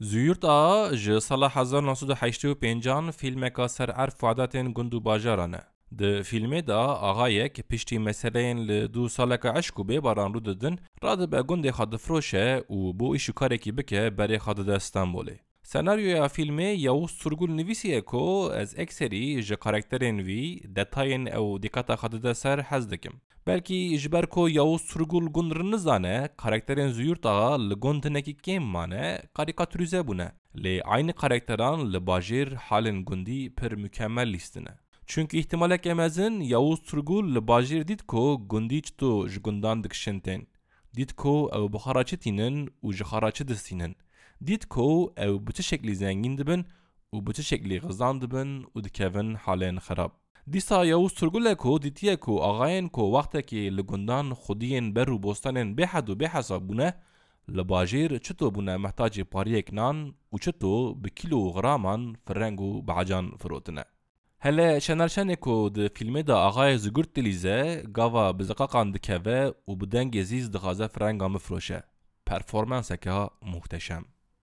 Zûyurt Ağa ji sala hezar û neh sed û heştê û pênc an fîlmeka ser erf û adetên gund û bajaran e. Di fîlmê de axayek piştî meseleyên li dû saleke eşk û bêbaran rû didin radibe gundê xwe difiroşe û bo îş û karekî bike berê xwe dide Stenbolê. Senaryoya fîlmê Yavûz Turgul nivîsiye ku ez ekserî ji karekterên wî, detayên ew dîkata xwe dide ser hez dikim. Belkî ji ber ku Yawûz Turgul gund rin nizane, karakterên Zûyurt Axa li gund hinekî kêm mane, karîkatûrîze bûne. Lê eynî karakteran li bajêr halên gundî pir mukemel lîstine. Çimkî îhtîmaleke mezin Yawûz Turgul li bajêr dît ku gundî çito ji gundan dikişin tên. Dît ku ew bi xwe re çi tînin û ji xwe re çi distînin. Dît ku ew bi çi şeklî zengîn dibin û bi çi şeklî xizan dibin û dikevin halên xerab. Dîsa yew sirgule ku dîtiye ku axayên ku wextekî li gundan, xwediyên ber û bostanên bêhed û bêhesab bûne, li bajêr çito bûne mehtacê pariyek nan û çito bi kîlo û graman fireng û behecan firotine. Hele Şener Şenê ku di fîlmê de axayê Zugurt dilîze, gava bi ziqaqan dikeve û bi dengê zîz dixwaze firengan bifiroşe. Performanseke muhteşem.